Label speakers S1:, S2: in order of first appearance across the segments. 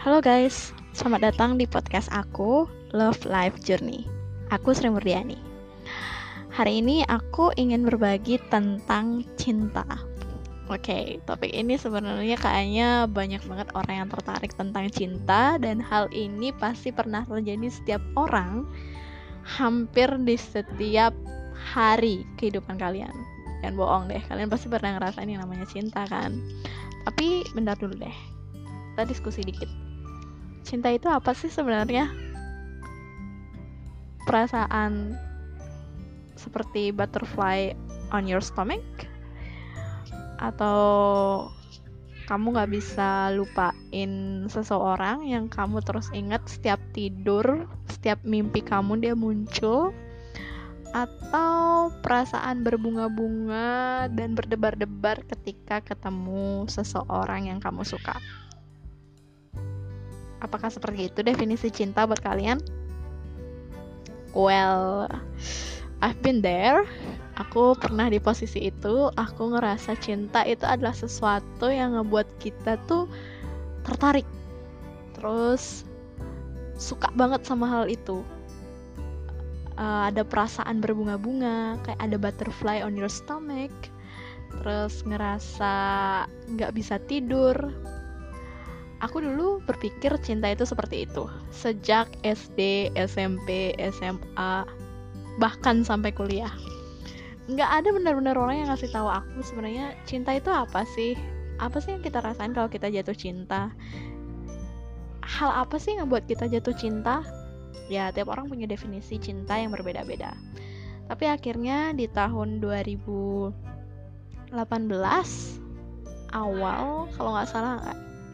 S1: Halo guys, selamat datang di podcast aku, Love Life Journey. Aku Sri Murdiani. Hari ini aku ingin berbagi tentang cinta. Oke, okay, topik ini sebenarnya kayaknya banyak banget orang yang tertarik tentang cinta dan hal ini pasti pernah terjadi setiap orang hampir di setiap hari kehidupan kalian. Dan bohong deh, kalian pasti pernah ngerasain yang namanya cinta kan. Tapi bentar dulu deh, kita diskusi dikit. Cinta itu apa sih sebenarnya? Perasaan seperti butterfly on your stomach? Atau kamu gak bisa lupain seseorang yang kamu terus ingat setiap tidur, setiap mimpi kamu dia muncul? Atau perasaan berbunga-bunga dan berdebar-debar ketika ketemu seseorang yang kamu suka? Apakah seperti itu definisi cinta buat kalian? Well, I've been there. Aku pernah di posisi itu. Aku ngerasa cinta itu adalah sesuatu yang ngebuat kita tuh tertarik. Terus suka banget sama hal itu. Uh, ada perasaan berbunga-bunga, kayak ada butterfly on your stomach. Terus ngerasa nggak bisa tidur, aku dulu berpikir cinta itu seperti itu sejak SD, SMP, SMA, bahkan sampai kuliah. Nggak ada benar-benar orang yang ngasih tahu aku sebenarnya cinta itu apa sih? Apa sih yang kita rasain kalau kita jatuh cinta? Hal apa sih yang buat kita jatuh cinta? Ya, tiap orang punya definisi cinta yang berbeda-beda. Tapi akhirnya di tahun 2018 awal, kalau nggak salah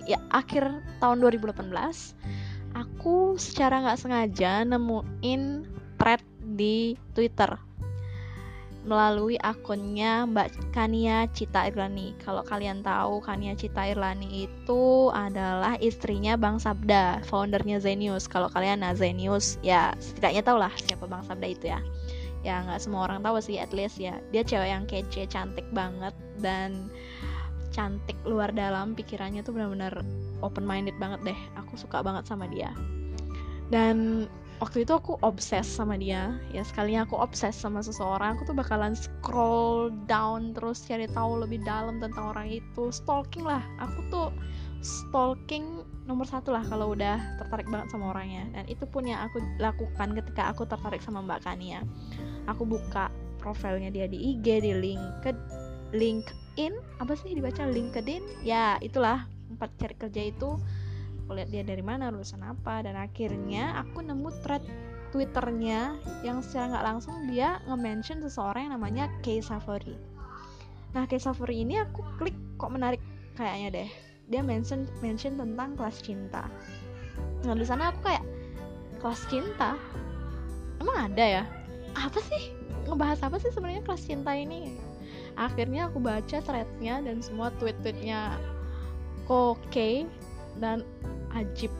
S1: ya akhir tahun 2018 aku secara nggak sengaja nemuin thread di Twitter melalui akunnya Mbak Kania Cita Irlani. Kalau kalian tahu Kania Cita Irlani itu adalah istrinya Bang Sabda, foundernya Zenius. Kalau kalian nah Zenius, ya setidaknya tau lah siapa Bang Sabda itu ya. Ya nggak semua orang tahu sih, at least ya. Dia cewek yang kece, cantik banget dan cantik luar dalam pikirannya tuh benar-benar open minded banget deh. Aku suka banget sama dia. Dan waktu itu aku obses sama dia. Ya sekalinya aku obses sama seseorang aku tuh bakalan scroll down terus cari tahu lebih dalam tentang orang itu. Stalking lah. Aku tuh stalking nomor satu lah kalau udah tertarik banget sama orangnya. Dan itu pun yang aku lakukan ketika aku tertarik sama Mbak Kania. Aku buka profilnya dia di IG di LinkedIn LinkedIn apa sih dibaca? LinkedIn? Ya itulah tempat cari kerja itu. Aku lihat dia dari mana lulusan apa dan akhirnya aku nemu thread twitternya yang secara nggak langsung dia nge-mention seseorang yang namanya Kay Safari. Nah Kay Safari ini aku klik kok menarik kayaknya deh. Dia mention mention tentang kelas cinta. Nah di sana aku kayak kelas cinta? Emang ada ya? Apa sih? Ngebahas apa sih sebenarnya kelas cinta ini akhirnya aku baca threadnya dan semua tweet-tweetnya oke dan ajib.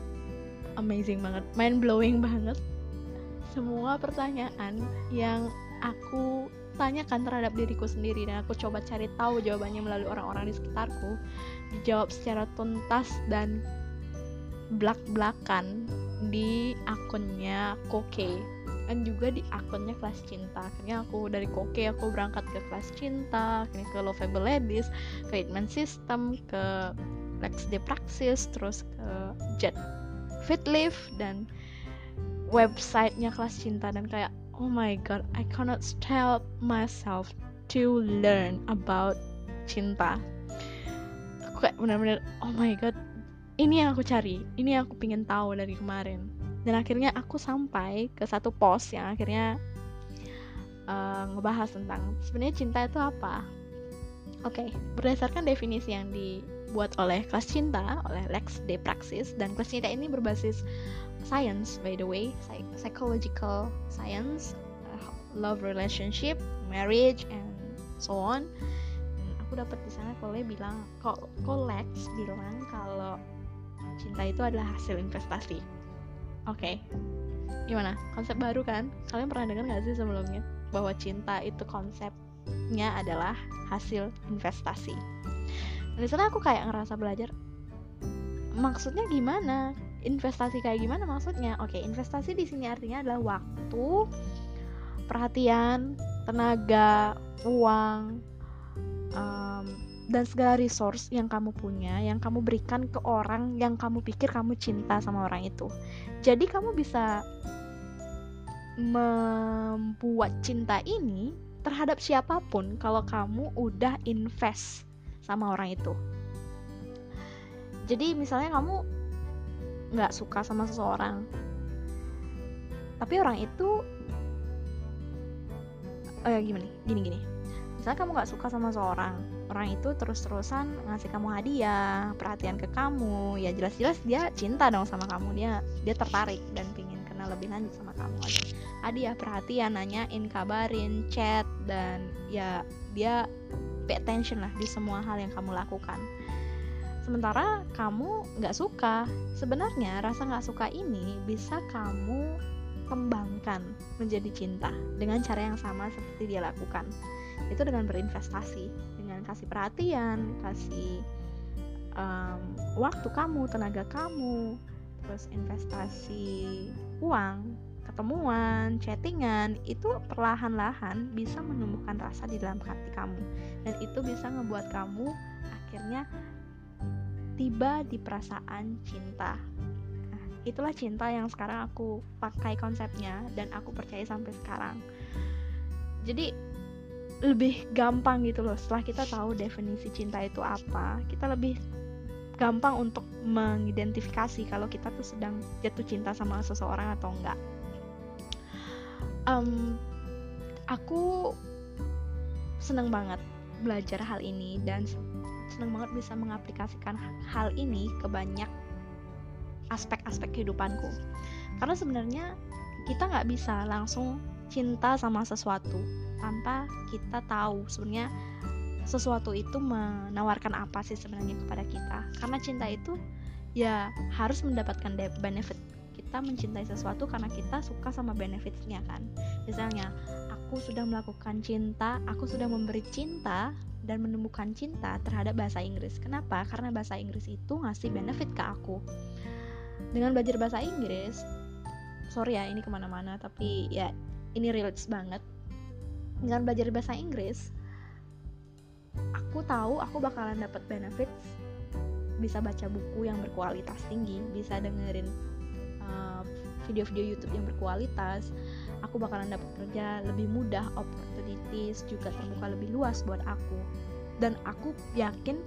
S1: Amazing banget. Mind blowing banget. Semua pertanyaan yang aku tanyakan terhadap diriku sendiri dan aku coba cari tahu jawabannya melalui orang-orang di sekitarku dijawab secara tuntas dan belak-belakan di akunnya Koke dan juga di akunnya kelas cinta. Akhirnya aku dari koke aku berangkat ke kelas cinta akhirnya ke lovable ladies ke Hitman System ke Lex de Praxis terus ke Jet Fit Live dan websitenya kelas cinta. Dan kayak oh my god I cannot stop myself to learn about cinta. Aku kayak benar-benar oh my god ini yang aku cari. Ini yang aku pingin tahu dari kemarin dan akhirnya aku sampai ke satu post yang akhirnya uh, ngebahas tentang sebenarnya cinta itu apa. Oke okay, berdasarkan definisi yang dibuat oleh kelas cinta oleh Lex de Praxis dan kelas cinta ini berbasis science by the way psychological science uh, love relationship marriage and so on. Aku dapat di sana kalau bilang kok Lex bilang kalau cinta itu adalah hasil investasi Oke, okay. gimana? Konsep baru kan? Kalian pernah dengar gak sih sebelumnya bahwa cinta itu konsepnya adalah hasil investasi. Di sana aku kayak ngerasa belajar, maksudnya gimana investasi kayak gimana maksudnya oke investasi di sini artinya adalah waktu perhatian tenaga uang um, dan segala resource yang kamu punya yang kamu berikan ke orang yang kamu pikir kamu cinta sama orang itu. Jadi kamu bisa membuat cinta ini terhadap siapa pun kalau kamu udah invest sama orang itu. Jadi misalnya kamu nggak suka sama seseorang tapi orang itu oh ya gimana gini gini misalnya kamu nggak suka sama seseorang orang itu terus-terusan ngasih kamu hadiah perhatian ke kamu. Ya jelas-jelas dia cinta dong sama kamu. Dia dia tertarik dan pingin kenal lebih lanjut sama kamu. Hadiah perhatian nanyain kabarin chat dan ya dia pay attention lah di semua hal yang kamu lakukan. Sementara kamu nggak suka. Sebenarnya rasa nggak suka ini bisa kamu kembangkan menjadi cinta dengan cara yang sama seperti dia lakukan. Itu dengan berinvestasi dengan kasih perhatian kasih um, waktu kamu tenaga kamu terus investasi uang ketemuan, chattingan itu perlahan-lahan bisa menumbuhkan rasa di dalam hati kamu dan itu bisa ngebuat kamu akhirnya tiba di perasaan cinta. Nah, itulah cinta yang sekarang aku pakai konsepnya dan aku percaya sampai sekarang. Jadi lebih gampang gitu loh setelah kita tahu definisi cinta itu apa, kita lebih gampang untuk mengidentifikasi kalau kita tuh sedang jatuh cinta sama seseorang atau enggak. Um, aku seneng banget belajar hal ini dan senang banget bisa mengaplikasikan hal ini ke banyak aspek-aspek kehidupanku karena sebenarnya kita nggak bisa langsung cinta sama sesuatu tanpa kita tahu sebenarnya sesuatu itu menawarkan apa sih sebenarnya kepada kita karena cinta itu ya harus mendapatkan benefit kita mencintai sesuatu karena kita suka sama benefitsnya kan misalnya aku sudah melakukan cinta aku sudah memberi cinta dan menemukan cinta terhadap bahasa Inggris. Kenapa? Karena bahasa Inggris itu ngasih benefit ke aku. Dengan belajar bahasa Inggris, sorry ya ini ke mana-mana, tapi ya ini relates banget. Dengan belajar bahasa Inggris, aku tahu aku bakalan dapat benefit bisa baca buku yang berkualitas tinggi, bisa dengerin uh, video-video YouTube yang berkualitas, aku bakalan dapat kerja lebih mudah opportunities juga terbuka lebih luas buat aku dan aku yakin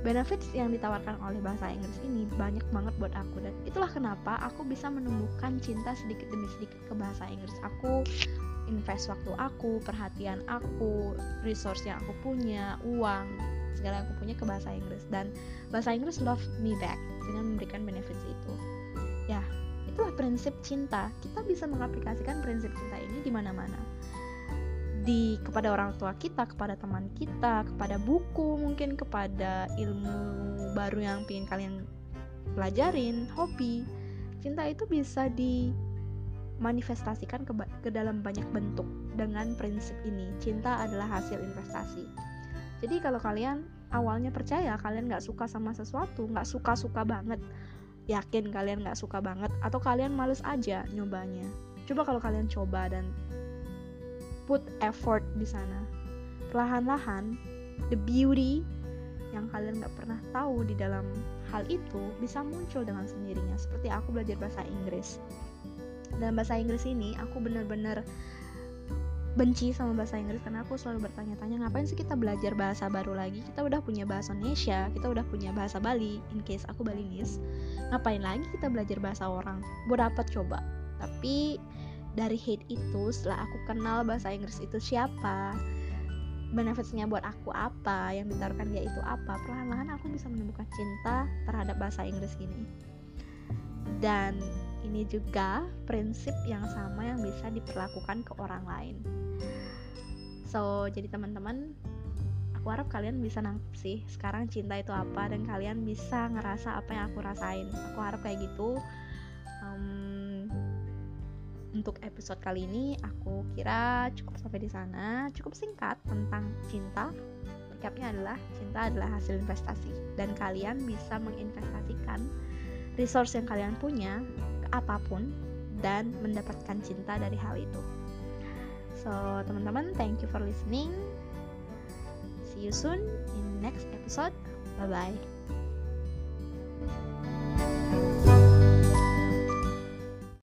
S1: benefits yang ditawarkan oleh bahasa Inggris ini banyak banget buat aku dan itulah kenapa aku bisa menumbuhkan cinta sedikit demi sedikit ke bahasa Inggris. Aku invest waktu aku perhatian aku resource yang aku punya uang segala yang aku punya ke bahasa Inggris. Dan bahasa Inggris love me back dengan memberikan benefits itu. Ya itulah prinsip cinta. Kita bisa mengaplikasikan prinsip cinta ini di mana-mana di kepada orang tua kita kepada teman kita kepada buku mungkin kepada ilmu baru yang ingin kalian pelajarin hobi. Cinta itu bisa dimanifestasikan ke, ke dalam banyak bentuk dengan prinsip ini. Cinta adalah hasil investasi. Jadi kalau kalian awalnya percaya kalian nggak suka sama sesuatu nggak suka suka banget yakin kalian gak suka banget atau kalian males aja nyobanya. Coba kalau kalian coba dan put effort di sana. Perlahan-lahan the beauty yang kalian gak pernah tahu di dalam hal itu bisa muncul dengan sendirinya. Seperti aku belajar bahasa Inggris. Dalam bahasa Inggris ini aku benar-benar benci sama bahasa Inggris karena aku selalu bertanya-tanya ngapain sih kita belajar bahasa baru lagi? Kita udah punya bahasa Indonesia kita udah punya bahasa Bali. In case aku Balinese ngapain lagi kita belajar bahasa orang? Buat dapat coba. Tapi dari hate itu setelah aku kenal bahasa Inggris itu siapa benefitsnya buat aku apa yang ditaruhkan dia itu apa perlahan-lahan aku bisa menemukan cinta terhadap bahasa Inggris ini. Dan ini juga prinsip yang sama yang bisa diperlakukan ke orang lain. So jadi teman-teman aku harap kalian bisa nangkep sih sekarang cinta itu apa dan kalian bisa ngerasa apa yang aku rasain. Aku harap kayak gitu untuk episode kali ini aku kira cukup sampai di sana cukup singkat tentang cinta recapnya adalah cinta adalah hasil investasi dan kalian bisa menginvestasikan resource yang kalian punya ke apa pun dan mendapatkan cinta dari hal itu. So, teman-teman, thank you for listening. See you soon in next episode. Bye bye.